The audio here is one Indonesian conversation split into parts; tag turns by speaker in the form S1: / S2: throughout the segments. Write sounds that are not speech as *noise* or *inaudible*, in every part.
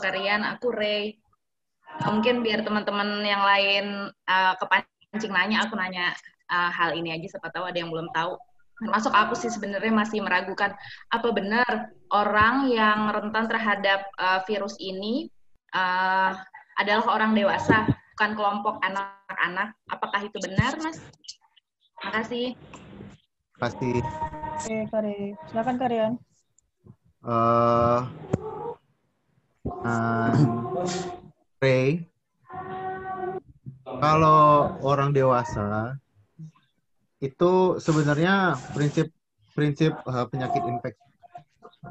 S1: Karian, aku Ray. Mungkin biar teman-teman yang lain uh, kepancing nanya, aku nanya uh, hal ini aja, siapa tahu ada yang belum tahu. Termasuk aku sih sebenarnya masih meragukan apa benar orang yang rentan terhadap uh, virus ini uh, adalah orang dewasa, bukan kelompok anak-anak. Apakah itu benar, Mas? Makasih.
S2: Pasti.
S3: Oke, Kari. Silakan Karian.
S2: Uh, Ray, kalau orang dewasa itu sebenarnya prinsip prinsip uh, penyakit infeksi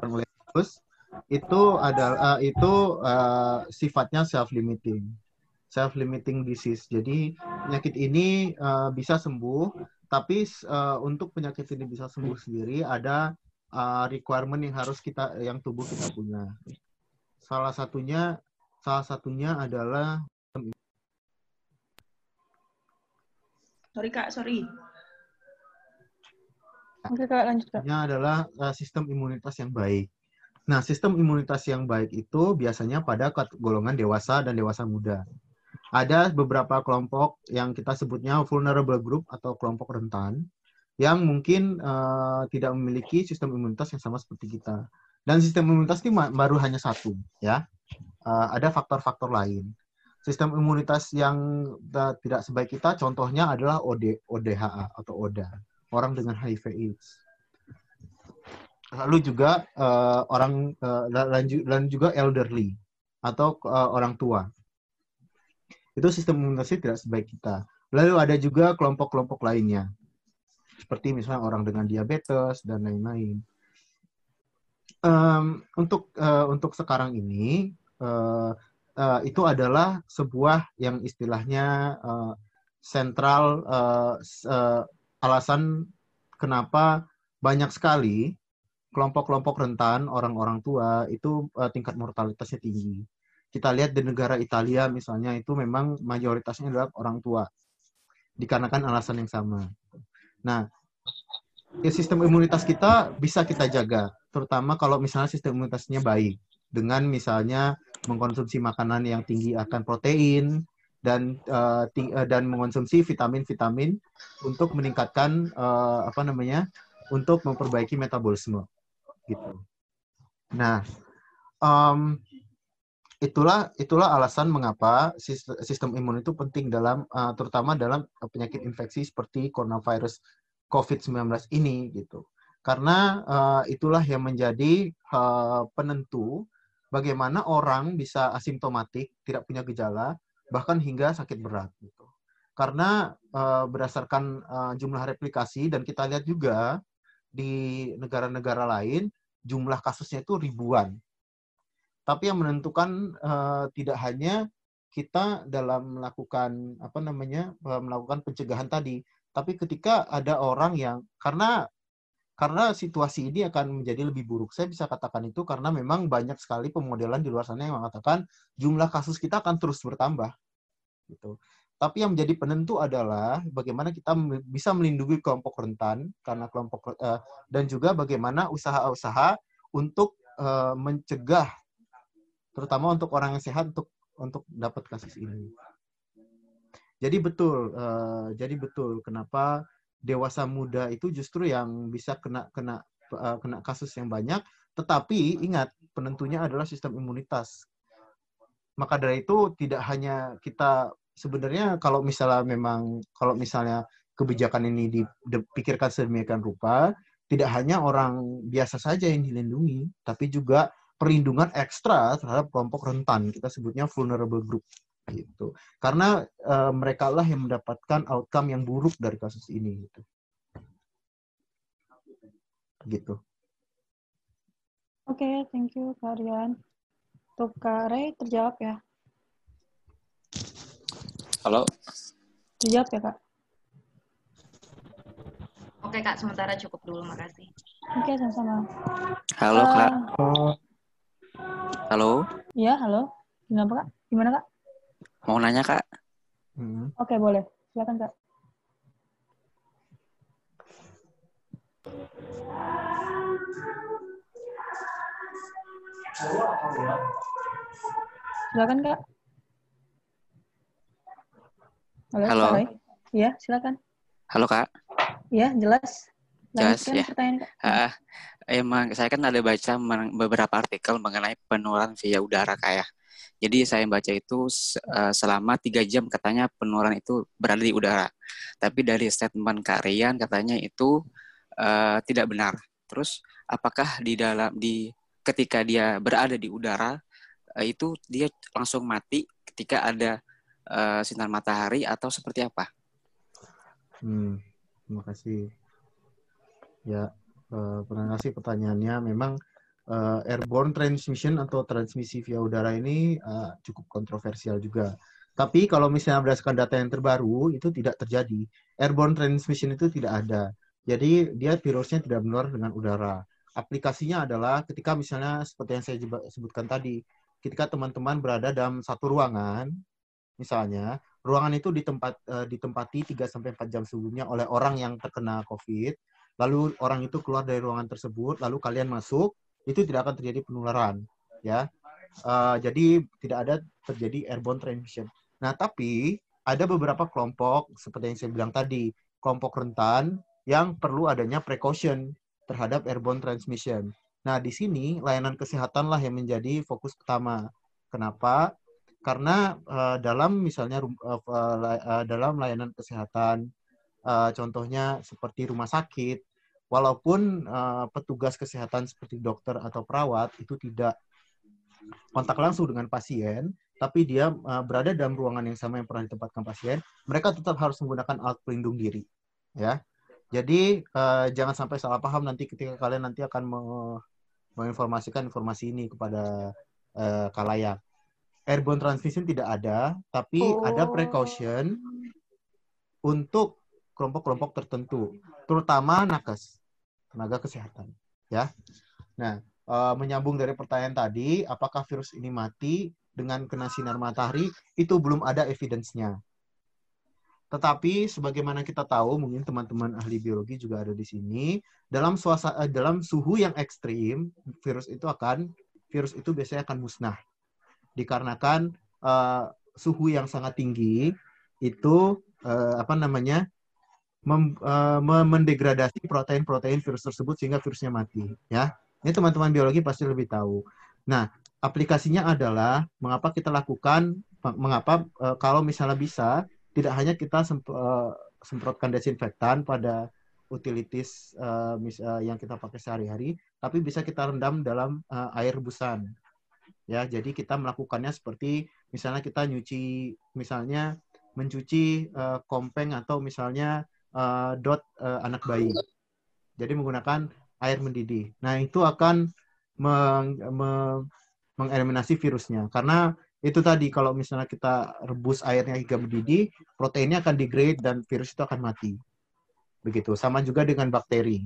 S2: virus itu adalah uh, itu uh, sifatnya self limiting self limiting disease. Jadi penyakit ini uh, bisa sembuh tapi uh, untuk penyakit ini bisa sembuh sendiri ada uh, requirement yang harus kita yang tubuh kita punya salah satunya salah satunya adalah
S1: sorry kak sorry
S3: Oke kak lanjut kak.
S2: adalah uh, sistem imunitas yang baik. Nah, sistem imunitas yang baik itu biasanya pada golongan dewasa dan dewasa muda. Ada beberapa kelompok yang kita sebutnya vulnerable group atau kelompok rentan yang mungkin uh, tidak memiliki sistem imunitas yang sama seperti kita. Dan sistem imunitas ini baru hanya satu, ya. Uh, ada faktor-faktor lain. Sistem imunitas yang tidak sebaik kita, contohnya adalah OD, ODHA atau ODA orang dengan HIV AIDS. Lalu juga uh, orang uh, dan juga elderly atau uh, orang tua. Itu sistem imunitasnya tidak sebaik kita. Lalu ada juga kelompok-kelompok lainnya. Seperti misalnya orang dengan diabetes dan lain-lain. Um, untuk uh, untuk sekarang ini uh, uh, itu adalah sebuah yang istilahnya sentral uh, uh, alasan kenapa banyak sekali kelompok-kelompok rentan orang-orang tua itu uh, tingkat mortalitasnya tinggi. Kita lihat di negara Italia misalnya itu memang mayoritasnya adalah orang tua. Dikarenakan alasan yang sama. Nah, ya sistem imunitas kita bisa kita jaga, terutama kalau misalnya sistem imunitasnya baik dengan misalnya mengkonsumsi makanan yang tinggi akan protein, dan uh, dan mengonsumsi vitamin-vitamin untuk meningkatkan uh, apa namanya untuk memperbaiki metabolisme gitu. Nah, um, itulah itulah alasan mengapa sistem imun itu penting dalam uh, terutama dalam penyakit infeksi seperti coronavirus COVID-19 ini gitu. Karena uh, itulah yang menjadi uh, penentu bagaimana orang bisa asimptomatik, tidak punya gejala, bahkan hingga sakit berat gitu. Karena uh, berdasarkan uh, jumlah replikasi dan kita lihat juga di negara-negara lain jumlah kasusnya itu ribuan. Tapi yang menentukan uh, tidak hanya kita dalam melakukan apa namanya melakukan pencegahan tadi, tapi ketika ada orang yang karena karena situasi ini akan menjadi lebih buruk. Saya bisa katakan itu karena memang banyak sekali pemodelan di luar sana yang mengatakan jumlah kasus kita akan terus bertambah gitu. Tapi yang menjadi penentu adalah bagaimana kita bisa melindungi kelompok rentan karena kelompok uh, dan juga bagaimana usaha-usaha untuk uh, mencegah terutama untuk orang yang sehat untuk untuk dapat kasus ini. Jadi betul, uh, jadi betul kenapa dewasa muda itu justru yang bisa kena kena uh, kena kasus yang banyak. Tetapi ingat penentunya adalah sistem imunitas. Maka dari itu tidak hanya kita sebenarnya kalau misalnya memang kalau misalnya kebijakan ini dipikirkan sedemikian rupa, tidak hanya orang biasa saja yang dilindungi, tapi juga perlindungan ekstra terhadap kelompok rentan. Kita sebutnya vulnerable group gitu. Karena uh, mereka lah yang mendapatkan outcome yang buruk dari kasus ini gitu. Gitu.
S3: Oke, okay, thank you Karian. Untuk Kak Ray terjawab ya.
S4: Halo.
S3: Dijawab ya, Kak.
S1: Oke, Kak. Sementara cukup dulu. Makasih.
S3: Oke, sama-sama.
S4: Halo, uh, Kak. Halo.
S3: Iya, halo. Kenapa, Kak? Gimana, Kak?
S4: Mau nanya, Kak.
S3: Hmm. Oke, boleh. Silakan, Kak. Silakan Kak. Halo,
S4: Halo.
S3: Iya, silakan.
S4: Halo Kak.
S3: Iya, jelas.
S4: Jelas, ya.
S3: pertanyaan Kak.
S4: Ah, emang saya kan ada baca beberapa artikel mengenai penularan via udara Kak ya. Jadi saya baca itu eh, selama tiga jam katanya penularan itu berada di udara. Tapi dari statement Kak katanya itu eh, tidak benar. Terus apakah di dalam di ketika dia berada di udara eh, itu dia langsung mati ketika ada eh, sinar matahari atau seperti apa?
S2: Hmm, terima kasih. Ya, eh, terima kasih pertanyaannya. Memang eh, airborne transmission atau transmisi via udara ini eh, cukup kontroversial juga. Tapi kalau misalnya berdasarkan data yang terbaru, itu tidak terjadi. Airborne transmission itu tidak ada. Jadi dia virusnya tidak menular dengan udara. Aplikasinya adalah ketika misalnya seperti yang saya sebutkan tadi, ketika teman-teman berada dalam satu ruangan, misalnya, ruangan itu ditempat, eh, ditempati 3 sampai 4 jam sebelumnya oleh orang yang terkena COVID, lalu orang itu keluar dari ruangan tersebut, lalu kalian masuk, itu tidak akan terjadi penularan, ya. Eh, jadi tidak ada terjadi airborne transmission. Nah, tapi ada beberapa kelompok seperti yang saya bilang tadi, kelompok rentan yang perlu adanya precaution terhadap airborne transmission. Nah, di sini layanan kesehatanlah yang menjadi fokus utama. Kenapa? Karena eh, dalam misalnya la- eh, dalam layanan kesehatan, eh, contohnya seperti rumah sakit, walaupun eh, petugas kesehatan seperti dokter atau perawat itu tidak kontak langsung dengan pasien, tapi dia eh, berada dalam ruangan yang sama yang pernah ditempatkan pasien, mereka tetap harus menggunakan alat pelindung diri, ya. Jadi eh, jangan sampai salah paham nanti ketika kalian nanti akan me- menginformasikan informasi ini kepada eh, kalayak. Airborne transmission tidak ada, tapi ada precaution untuk kelompok-kelompok tertentu, terutama nakes, tenaga kesehatan. Ya. Nah, eh, menyambung dari pertanyaan tadi, apakah virus ini mati dengan kena sinar matahari? Itu belum ada evidence-nya. Tetapi sebagaimana kita tahu, mungkin teman-teman ahli biologi juga ada di sini, dalam suasana dalam suhu yang ekstrim, virus itu akan virus itu biasanya akan musnah. Dikarenakan eh, suhu yang sangat tinggi itu eh, apa namanya? Mem- me- mendegradasi protein-protein virus tersebut sehingga virusnya mati, ya. Ini teman-teman biologi pasti lebih tahu. Nah, aplikasinya adalah mengapa kita lakukan mengapa eh, kalau misalnya bisa tidak hanya kita semp- eh, semprotkan desinfektan pada utilities mis- eh, yang kita pakai sehari-hari, tapi bisa kita rendam dalam eh, air rebusan. Ya, jadi kita melakukannya seperti misalnya kita nyuci misalnya mencuci eh, kompeng atau misalnya eh, dot eh, anak bayi. Jadi menggunakan air mendidih. Nah, itu akan meng- me- mengeliminasi virusnya. Karena itu tadi kalau misalnya kita rebus airnya hingga mendidih, proteinnya akan degrade dan virus itu akan mati. Begitu. Sama juga dengan bakteri.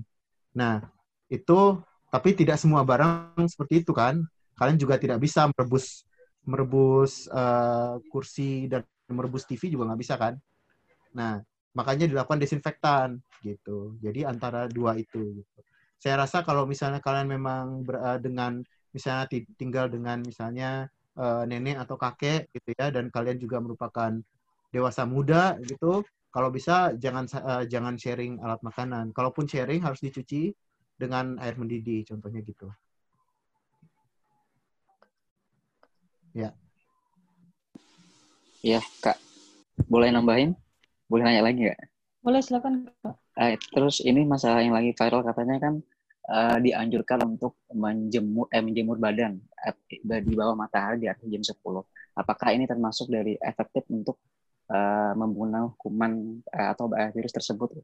S2: Nah, itu tapi tidak semua barang seperti itu kan. Kalian juga tidak bisa merebus merebus eh, kursi dan merebus TV juga nggak bisa kan. Nah, makanya dilakukan desinfektan gitu. Jadi antara dua itu. Gitu. Saya rasa kalau misalnya kalian memang ber- eh, dengan misalnya ti- tinggal dengan misalnya eh, nenek atau kakek gitu ya, dan kalian juga merupakan dewasa muda gitu, kalau bisa jangan eh, jangan sharing alat makanan. Kalaupun sharing harus dicuci dengan air mendidih, contohnya gitu.
S4: Ya, Kak. Boleh nambahin? Boleh nanya lagi nggak?
S3: Boleh silakan.
S4: Eh, terus ini masalah yang lagi viral katanya kan eh, dianjurkan untuk menjemur eh, menjemur badan eh, di bawah matahari di atas jam 10. Apakah ini termasuk dari efektif untuk eh, membunuh kuman eh, atau eh, virus tersebut?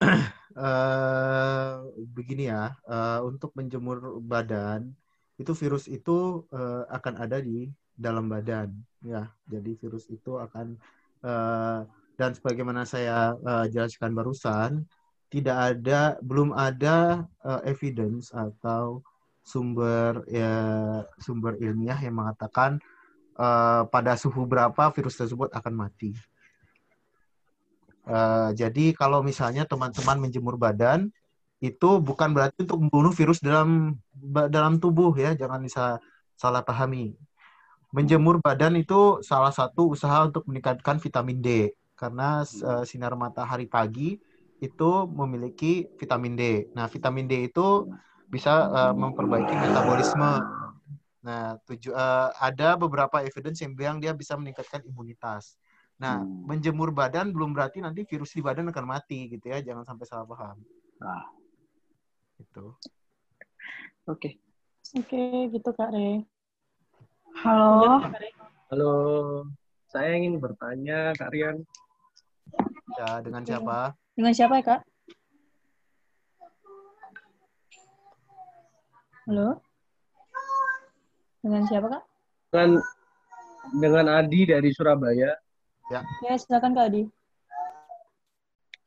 S4: *clears throat*
S2: eh begini ya, eh, untuk menjemur badan itu virus itu eh, akan ada di dalam badan, ya. Jadi virus itu akan eh, dan sebagaimana saya eh, jelaskan barusan, tidak ada, belum ada eh, evidence atau sumber ya sumber ilmiah yang mengatakan eh, pada suhu berapa virus tersebut akan mati. Eh, jadi kalau misalnya teman-teman menjemur badan itu bukan berarti untuk membunuh virus dalam dalam tubuh ya, jangan bisa salah pahami. Menjemur badan itu salah satu usaha untuk meningkatkan vitamin D karena uh, sinar matahari pagi itu memiliki vitamin D. Nah, vitamin D itu bisa uh, memperbaiki metabolisme. Nah, tuju, uh, ada beberapa evidence yang bilang dia bisa meningkatkan imunitas. Nah, hmm. menjemur badan belum berarti nanti virus di badan akan mati gitu ya, jangan sampai salah paham. Nah.
S5: Itu. Oke.
S3: Okay. Oke, okay, gitu Kak Re. Halo.
S5: Halo. Saya ingin bertanya, Kak Rian.
S2: Ya, dengan siapa?
S3: Dengan siapa ya, Kak? Halo? Dengan siapa, Kak?
S5: Dengan dengan Adi dari Surabaya.
S3: Ya. Ya, silakan Kak Adi.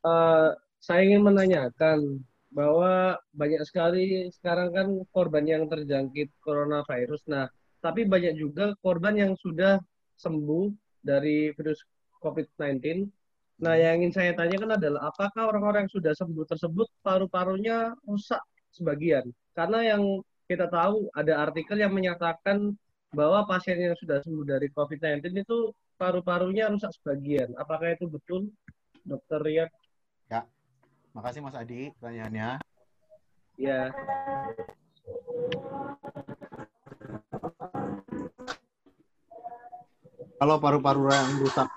S5: Uh, saya ingin menanyakan bahwa banyak sekali sekarang kan korban yang terjangkit coronavirus. Nah, tapi banyak juga korban yang sudah sembuh dari virus COVID-19. Nah, yang ingin saya tanyakan adalah apakah orang-orang yang sudah sembuh tersebut paru-parunya rusak sebagian? Karena yang kita tahu ada artikel yang menyatakan bahwa pasien yang sudah sembuh dari COVID-19 itu paru-parunya rusak sebagian. Apakah itu betul, Dokter Riyad?
S2: Ya, makasih Mas Adi pertanyaannya.
S5: Ya.
S2: Kalau paru-paru yang rusak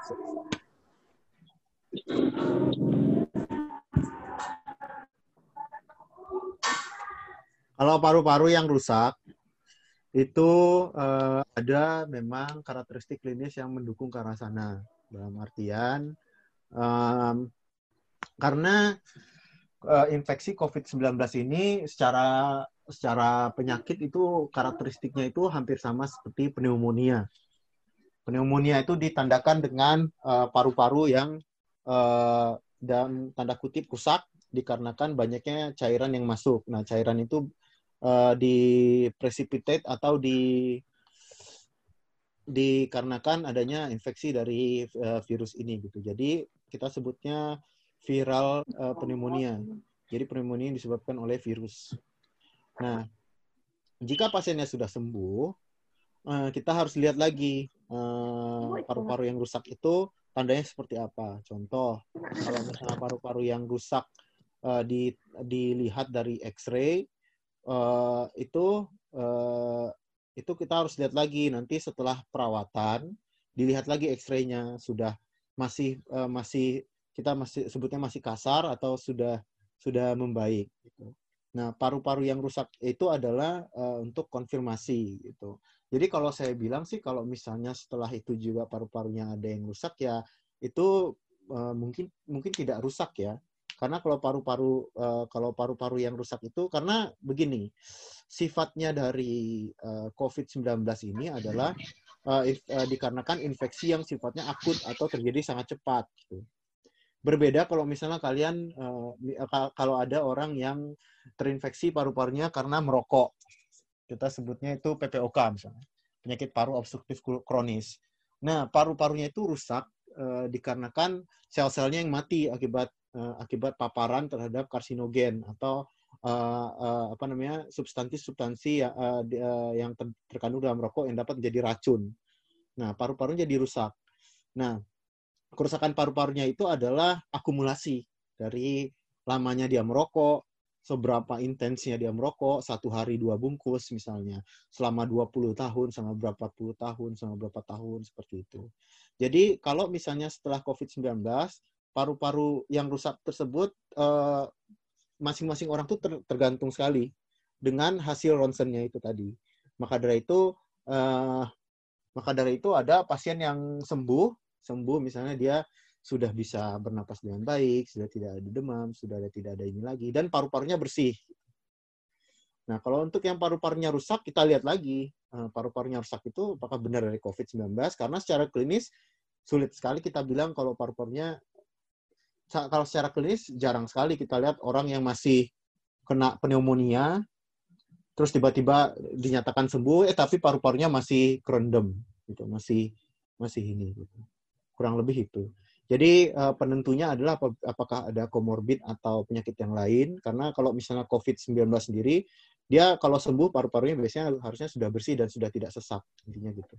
S2: Kalau paru-paru yang rusak, itu uh, ada memang karakteristik klinis yang mendukung ke arah sana. Dalam artian, um, karena uh, infeksi COVID-19 ini secara secara penyakit itu karakteristiknya itu hampir sama seperti pneumonia. Pneumonia itu ditandakan dengan uh, paru-paru yang uh, dan tanda kutip rusak dikarenakan banyaknya cairan yang masuk. Nah, cairan itu uh, di precipitate atau di dikarenakan adanya infeksi dari uh, virus ini gitu. Jadi kita sebutnya viral uh, pneumonia. Jadi pneumonia disebabkan oleh virus. Nah, jika pasiennya sudah sembuh, uh, kita harus lihat lagi paru-paru uh, yang rusak itu tandanya seperti apa. Contoh, kalau misalnya paru-paru yang rusak uh, di, dilihat dari X-ray, uh, itu uh, itu kita harus lihat lagi nanti setelah perawatan dilihat lagi X-ray-nya sudah masih uh, masih kita masih sebutnya masih kasar atau sudah sudah membaik gitu. Nah, paru-paru yang rusak itu adalah uh, untuk konfirmasi gitu. Jadi kalau saya bilang sih kalau misalnya setelah itu juga paru-parunya ada yang rusak ya itu uh, mungkin mungkin tidak rusak ya. Karena kalau paru-paru uh, kalau paru-paru yang rusak itu karena begini, sifatnya dari uh, COVID-19 ini adalah uh, if, uh, dikarenakan infeksi yang sifatnya akut atau terjadi sangat cepat. Gitu. Berbeda kalau misalnya kalian uh, kalau ada orang yang terinfeksi paru-parunya karena merokok, kita sebutnya itu PPOK misalnya, penyakit paru obstruktif kronis. Nah, paru-parunya itu rusak uh, dikarenakan sel-selnya yang mati akibat uh, akibat paparan terhadap karsinogen atau uh, uh, apa namanya substansi-substansi uh, yang ter terkandung dalam rokok yang dapat menjadi racun. Nah, paru-parunya jadi rusak. Nah, kerusakan paru-parunya itu adalah akumulasi dari lamanya dia merokok, seberapa intensnya dia merokok, satu hari dua bungkus misalnya, selama 20 tahun, selama berapa puluh tahun, selama berapa tahun, seperti itu. Jadi kalau misalnya setelah COVID-19, paru-paru yang rusak tersebut eh, masing-masing uh, orang ter, tergantung sekali dengan hasil ronsennya itu tadi. Maka dari itu uh, maka dari itu ada pasien yang sembuh, sembuh misalnya dia sudah bisa bernapas dengan baik, sudah tidak ada demam, sudah ada, tidak ada ini lagi dan paru-parunya bersih. Nah, kalau untuk yang paru-parunya rusak kita lihat lagi uh, paru-parunya rusak itu apakah benar dari COVID-19 karena secara klinis sulit sekali kita bilang kalau paru-parunya kalau secara klinis jarang sekali kita lihat orang yang masih kena pneumonia terus tiba-tiba dinyatakan sembuh eh tapi paru-parunya masih kerendam gitu masih masih ini gitu. kurang lebih itu jadi uh, penentunya adalah ap apakah ada komorbid atau penyakit yang lain karena kalau misalnya COVID-19 sendiri dia kalau sembuh paru-parunya biasanya harusnya sudah bersih dan sudah tidak sesak intinya gitu.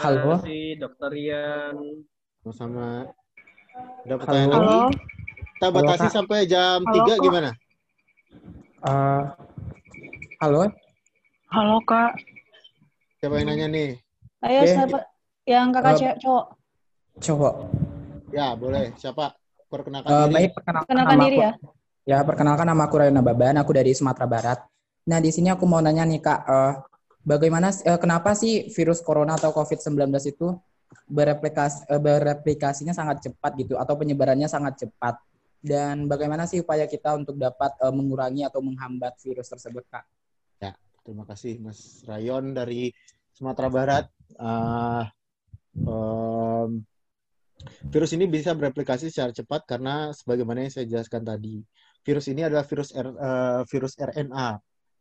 S5: Halo. Si Dokter Rian.
S2: Sama-sama. Ada pertanyaan
S3: Halo.
S2: lagi? Kita batasi
S3: Kak.
S2: sampai jam
S3: Halo,
S2: 3
S3: Kak.
S2: gimana?
S6: Eh, halo,
S3: Halo kak.
S2: Siapa yang nanya nih?
S3: Ayo
S6: Oke.
S3: siapa yang kakak cewek cowok?
S6: cowok.
S2: Ya, boleh. Siapa? Perkenalkan
S6: Eh,
S2: diri.
S6: baik, perkenalkan
S3: Kenalkan
S6: nama
S3: diri
S6: aku.
S3: ya.
S6: Ya, perkenalkan nama aku Rayana Baban, aku dari Sumatera Barat. Nah, di sini aku mau nanya nih Kak, eh, bagaimana, eh, kenapa sih virus corona atau COVID-19 itu bereplikasi, eh, bereplikasinya sangat cepat gitu, atau penyebarannya sangat cepat? Dan bagaimana sih upaya kita untuk dapat eh, mengurangi atau menghambat virus tersebut, Kak?
S2: Terima kasih Mas Rayon dari Sumatera Barat. Ah, em, virus ini bisa bereplikasi secara cepat karena sebagaimana yang saya jelaskan tadi, virus ini adalah virus R- eh, virus RNA.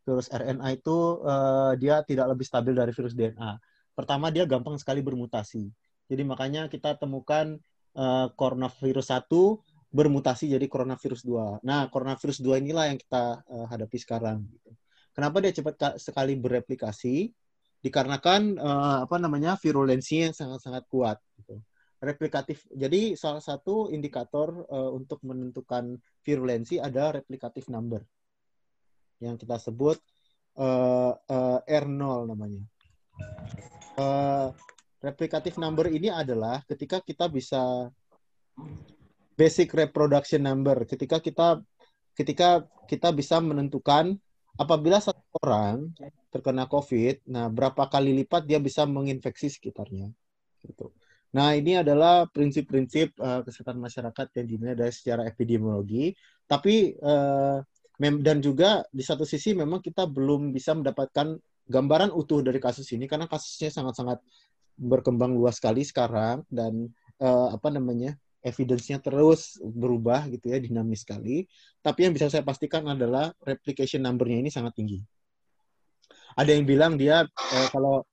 S2: Virus RNA itu eh, dia tidak lebih stabil dari virus DNA. Pertama dia gampang sekali bermutasi. Jadi makanya kita temukan eh, coronavirus 1 bermutasi jadi coronavirus 2. Nah, coronavirus 2 inilah yang kita eh, hadapi sekarang gitu. Kenapa dia cepat ka- sekali bereplikasi? Dikarenakan eh, apa namanya virulensinya yang sangat-sangat kuat. Gitu. Replikatif. Jadi salah satu indikator eh, untuk menentukan virulensi ada replikatif number yang kita sebut eh, eh, R0 namanya. Eh, replikatif number ini adalah ketika kita bisa basic reproduction number. Ketika kita ketika kita bisa menentukan apabila satu orang terkena COVID, nah berapa kali lipat dia bisa menginfeksi sekitarnya. Gitu. Nah ini adalah prinsip-prinsip eh, kesehatan masyarakat yang dinilai dari secara epidemiologi. Tapi mem- dan juga di satu sisi memang kita belum bisa mendapatkan gambaran utuh dari kasus ini karena kasusnya sangat-sangat berkembang luas sekali sekarang dan eh, apa namanya evidence-nya terus berubah gitu ya dinamis sekali. Tapi yang bisa saya pastikan adalah replication number-nya ini sangat tinggi. Ada yang bilang dia eh, kalau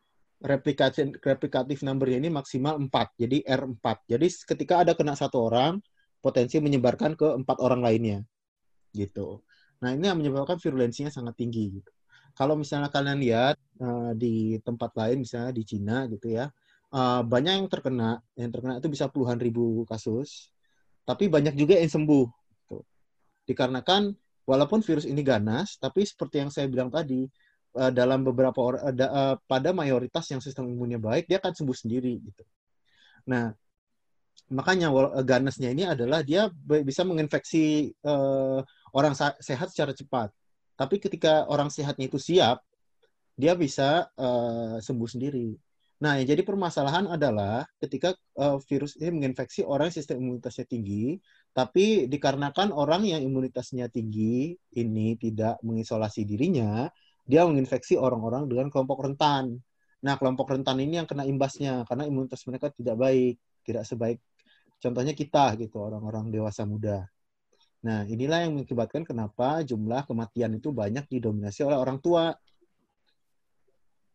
S2: replication replikatif number-nya ini maksimal 4, jadi R4. Jadi ketika ada kena satu orang, potensi menyebarkan ke empat orang lainnya. Gitu. Nah, ini yang menyebabkan virulensinya sangat tinggi gitu. Kalau misalnya kalian lihat eh, di tempat lain misalnya di Cina gitu ya, eh, banyak yang terkena, yang terkena itu bisa puluhan ribu kasus, tapi banyak juga yang sembuh. Gitu. Dikarenakan walaupun virus ini ganas, tapi seperti yang saya bilang tadi, eh, dalam beberapa orang, pada mayoritas yang sistem imunnya baik, dia akan sembuh sendiri. Gitu. Nah, makanya ganasnya ini adalah dia bisa menginfeksi eh, orang sehat secara cepat. Tapi ketika orang sehatnya itu siap, dia bisa eh, sembuh sendiri. Nah, yang jadi permasalahan adalah ketika eh, virus ini menginfeksi orang sistem imunitasnya tinggi, tapi dikarenakan orang yang imunitasnya tinggi ini tidak mengisolasi dirinya, dia menginfeksi orang-orang dengan kelompok rentan. Nah, kelompok rentan ini yang kena imbasnya karena imunitas mereka tidak baik, tidak sebaik contohnya kita gitu, orang-orang dewasa muda. Nah, inilah yang mengakibatkan kenapa jumlah kematian itu banyak didominasi oleh orang tua.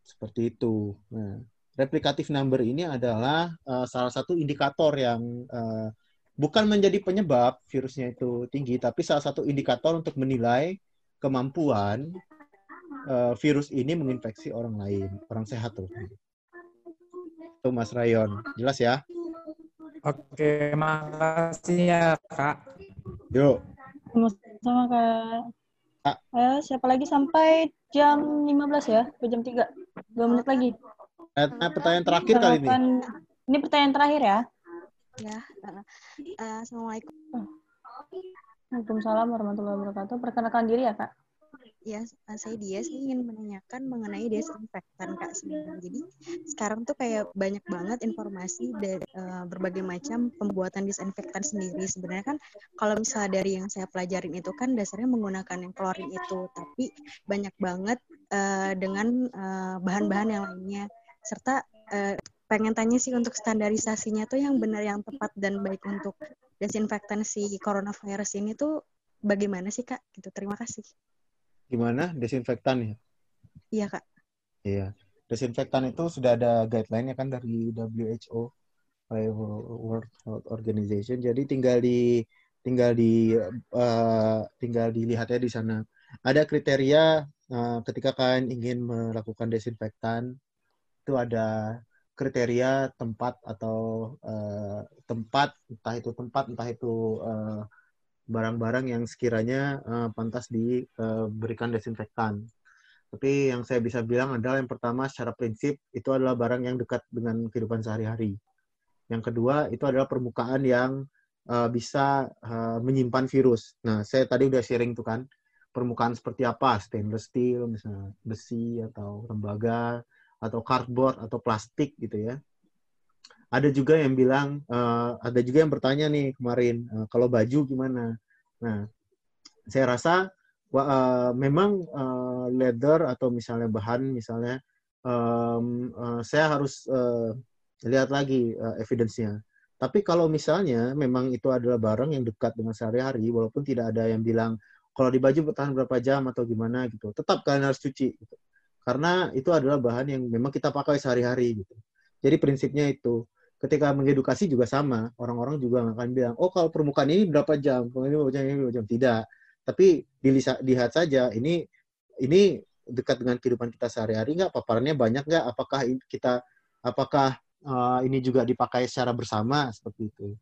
S2: Seperti itu. Nah, replikatif number ini adalah uh, salah satu indikator yang uh, bukan menjadi penyebab virusnya itu tinggi, tapi salah satu indikator untuk menilai kemampuan uh, virus ini menginfeksi orang lain, orang sehat tuh. Itu Mas Rayon, jelas ya?
S6: Oke, makasih ya, Kak.
S2: Yuk.
S3: Sama-sama kak.
S2: Kak.
S3: Ayo siapa lagi sampai jam 15 ya? Ke jam 3. Dua menit lagi.
S2: Nah, pertanyaan terakhir kali ini.
S3: Ini pertanyaan terakhir ya.
S7: Ya, uh, uh, assalamualaikum.
S3: Waalaikumsalam warahmatullahi wabarakatuh. Perkenalkan diri ya kak.
S7: Ya, uh, saya dia. Saya ingin menanyakan mengenai desinfektan kak sebenarnya. Jadi sekarang tuh kayak banyak banget informasi dari uh, berbagai macam pembuatan desinfektan sendiri. Sebenarnya kan kalau misalnya dari yang saya pelajarin itu kan dasarnya menggunakan yang klorin itu, tapi banyak banget uh, dengan uh, bahan-bahan yang lainnya. Serta uh, pengen tanya sih untuk standarisasinya tuh yang benar yang tepat dan baik untuk desinfektan si coronavirus ini tuh bagaimana sih kak? Gitu. Terima kasih.
S2: Gimana desinfektan ya?
S7: Iya kak.
S2: Iya. Desinfektan itu sudah ada guideline-nya kan dari WHO, World Health Organization. Jadi tinggal di tinggal di uh, tinggal dilihatnya di sana. Ada kriteria uh, ketika kalian ingin melakukan desinfektan itu ada kriteria tempat atau uh, tempat entah itu tempat entah itu barang barang-barang yang sekiranya uh, pantas diberikan uh, desinfektan. Tapi yang saya bisa bilang adalah yang pertama secara prinsip itu adalah barang yang dekat dengan kehidupan sehari-hari. Yang kedua itu adalah permukaan yang uh, bisa uh, menyimpan virus. Nah, saya tadi udah sharing tuh kan permukaan seperti apa, stainless steel misalnya, besi atau tembaga atau cardboard atau plastik gitu ya. Ada juga yang bilang, uh, ada juga yang bertanya nih kemarin, uh, kalau baju gimana? Nah, saya rasa uh, memang uh, leather atau misalnya bahan misalnya um, uh, saya harus uh, lihat lagi uh, evidence-nya. Tapi kalau misalnya memang itu adalah barang yang dekat dengan sehari-hari, walaupun tidak ada yang bilang kalau di baju bertahan berapa jam atau gimana gitu, tetap kalian harus cuci. Gitu. Karena itu adalah bahan yang memang kita pakai sehari-hari gitu. Jadi prinsipnya itu. Ketika mengedukasi juga sama, orang-orang juga akan bilang, oh kalau permukaan ini berapa jam, ini berapa jam, ini berapa jam. Tidak. Tapi dilihat saja ini ini dekat dengan kehidupan kita sehari-hari nggak? Paparannya banyak nggak? Apakah kita apakah uh, ini juga dipakai secara bersama? Seperti itu.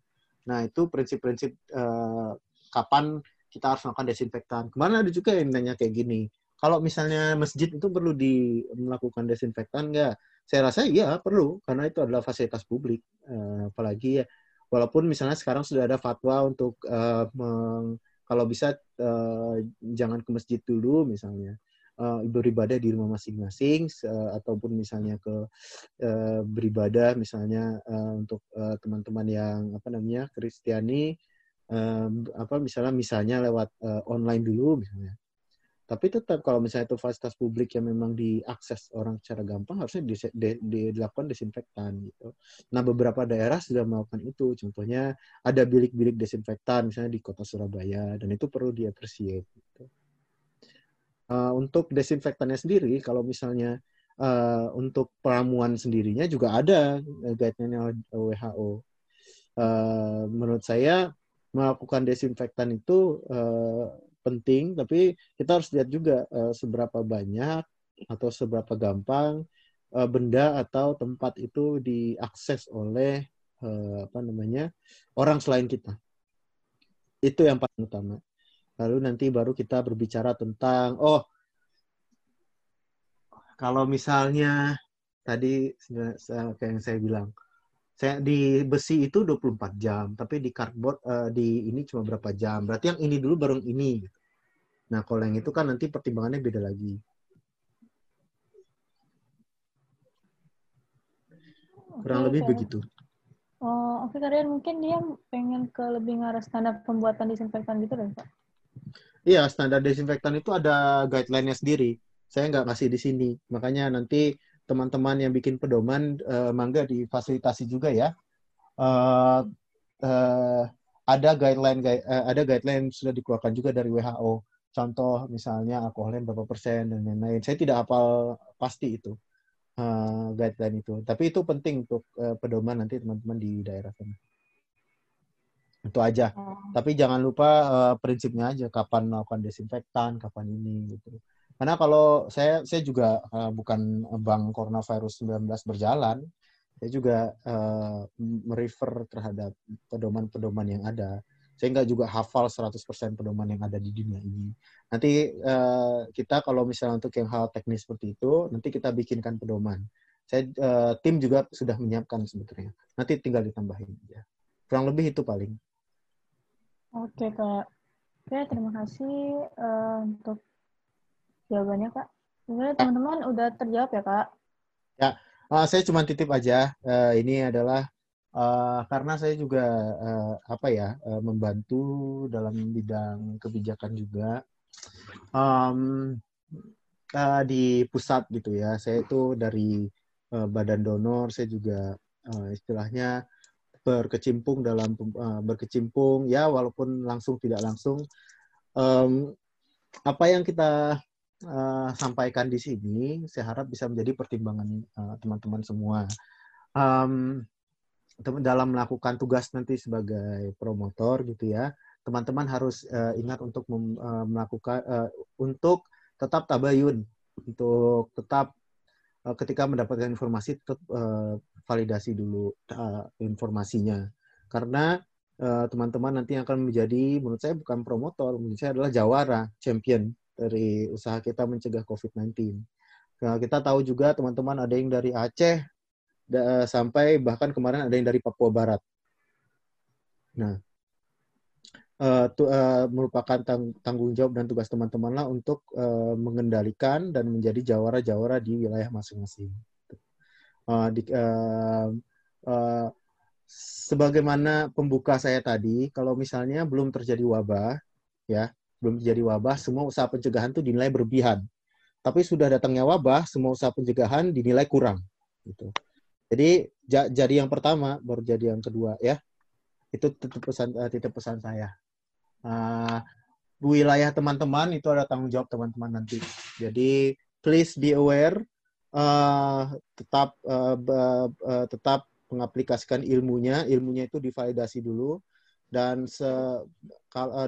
S2: Nah itu prinsip-prinsip uh, kapan kita harus melakukan desinfektan. Ke mana ada juga yang nanya kayak gini kalau misalnya masjid itu perlu di melakukan desinfektan nggak? Saya rasa iya perlu. Karena itu adalah fasilitas publik. Uh, apalagi ya walaupun misalnya sekarang sudah ada fatwa untuk uh, meng, kalau bisa uh, jangan ke masjid dulu misalnya. Uh, beribadah di rumah masing-masing uh, ataupun misalnya ke uh, beribadah misalnya uh, untuk teman-teman uh, yang apa namanya Kristiani uh, apa misalnya misalnya lewat uh, online dulu misalnya tapi tetap kalau misalnya itu fasilitas publik yang memang diakses orang secara gampang harusnya di, di, di, dilakukan desinfektan gitu. Nah beberapa daerah sudah melakukan itu. Contohnya ada bilik-bilik desinfektan misalnya di kota Surabaya dan itu perlu diapresiasi. Gitu. Uh, untuk desinfektannya sendiri kalau misalnya uh, untuk peramuan sendirinya juga ada guideline WHO. Uh, menurut saya melakukan desinfektan itu uh, penting, tapi kita harus lihat juga uh, seberapa banyak atau seberapa gampang uh, benda atau tempat itu diakses oleh uh, apa namanya orang selain kita. Itu yang paling utama. Lalu nanti baru kita berbicara tentang oh kalau misalnya tadi kayak yang saya bilang saya di besi itu 24 jam, tapi di cardboard uh, di ini cuma berapa jam. Berarti yang ini dulu baru ini. Gitu. Nah, kalau yang itu kan nanti pertimbangannya beda lagi. Kurang okay, lebih okay. begitu.
S3: Oh, oke okay, kalian mungkin dia pengen ke lebih ngarah standar pembuatan disinfektan gitu deh, Pak?
S2: Iya, standar desinfektan itu ada guideline-nya sendiri. Saya nggak ngasih di sini. Makanya nanti teman-teman yang bikin pedoman uh, mangga difasilitasi juga ya. Uh, uh, ada guideline uh, ada guideline sudah dikeluarkan juga dari WHO. Contoh misalnya alkoholnya berapa persen dan lain-lain. Saya tidak hafal pasti itu uh, guideline itu. Tapi itu penting untuk uh, pedoman nanti teman-teman di daerah sana. Itu aja. Oh. Tapi jangan lupa uh, prinsipnya aja kapan melakukan desinfektan, kapan ini gitu. Karena kalau saya saya juga uh, bukan bank coronavirus 19 berjalan, saya juga uh, merefer terhadap pedoman-pedoman yang ada. Saya nggak juga hafal 100% pedoman yang ada di dunia ini. Nanti uh, kita kalau misalnya untuk yang hal teknis seperti itu, nanti kita bikinkan pedoman. Saya uh, tim juga sudah menyiapkan sebetulnya. Nanti tinggal ditambahin ya. Kurang lebih itu paling.
S3: Oke, Kak. Oke, terima kasih uh, untuk jawabannya kak. Sebenarnya teman-teman udah terjawab ya kak?
S2: Ya, uh, saya cuma titip aja. Uh, ini adalah uh, karena saya juga uh, apa ya uh, membantu dalam bidang kebijakan juga um, uh, di pusat gitu ya. Saya itu dari uh, badan donor. Saya juga uh, istilahnya berkecimpung dalam uh, berkecimpung ya walaupun langsung tidak langsung um, apa yang kita uh, sampaikan di sini, saya harap bisa menjadi pertimbangan eh, teman-teman uh, semua. Um, dalam melakukan tugas nanti sebagai promotor gitu ya, teman-teman harus uh, ingat untuk mem, uh, melakukan uh, untuk tetap tabayun, untuk tetap uh, ketika mendapatkan informasi tetap uh, validasi dulu uh, informasinya. Karena teman-teman uh, nanti akan menjadi menurut saya bukan promotor, menurut saya adalah jawara, champion dari usaha kita mencegah COVID-19. Nah, kita tahu juga teman-teman ada yang dari Aceh sampai bahkan kemarin ada yang dari Papua Barat. Nah, uh, uh, merupakan tang tanggung jawab dan tugas teman-teman lah untuk uh, mengendalikan dan menjadi jawara-jawara di wilayah masing-masing. Uh, uh, uh, sebagaimana pembuka saya tadi, kalau misalnya belum terjadi wabah, ya belum terjadi wabah, semua usaha pencegahan itu dinilai berlebihan. Tapi sudah datangnya wabah, semua usaha pencegahan dinilai kurang. Gitu. Jadi jadi yang pertama, baru jadi yang kedua, ya. Itu titip pesan uh, titip pesan saya uh, wilayah teman-teman itu ada tanggung jawab teman-teman nanti. Jadi please be aware, uh, tetap uh, uh, tetap mengaplikasikan ilmunya, ilmunya itu divalidasi dulu dan se,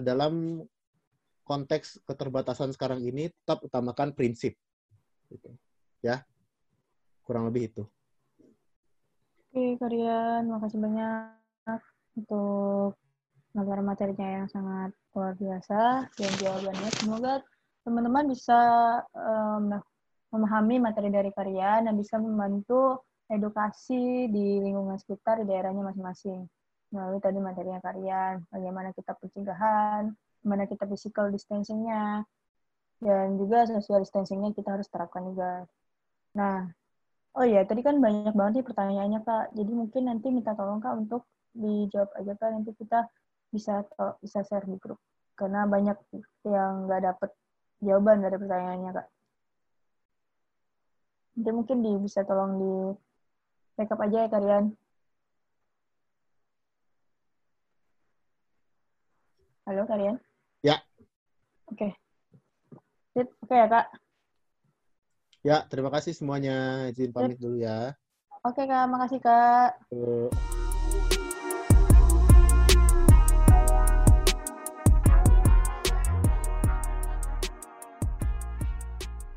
S2: dalam konteks keterbatasan sekarang ini tetap utamakan prinsip, gitu. ya kurang lebih itu.
S3: Oke, kalian makasih banyak untuk materi materinya yang sangat luar biasa dan jawabannya. Semoga teman-teman bisa um, memahami materi dari kalian dan bisa membantu edukasi di lingkungan sekitar di daerahnya masing-masing. Melalui tadi materinya kalian, bagaimana kita pencegahan, bagaimana kita physical distancing-nya, dan juga social distancing-nya kita harus terapkan juga. Nah, oh ya, tadi kan banyak banget nih pertanyaannya, Kak. Jadi mungkin nanti minta tolong, Kak, untuk dijawab aja, Kak. Nanti kita bisa bisa share di grup karena banyak yang nggak dapet jawaban dari pertanyaannya kak. Nanti mungkin di, bisa tolong di backup aja ya kalian. Halo kalian?
S2: Ya.
S3: Oke. Okay. Oke okay, ya kak.
S2: Ya, terima kasih semuanya. Izin pamit dulu ya.
S3: Oke kak, makasih kak.
S2: Uh.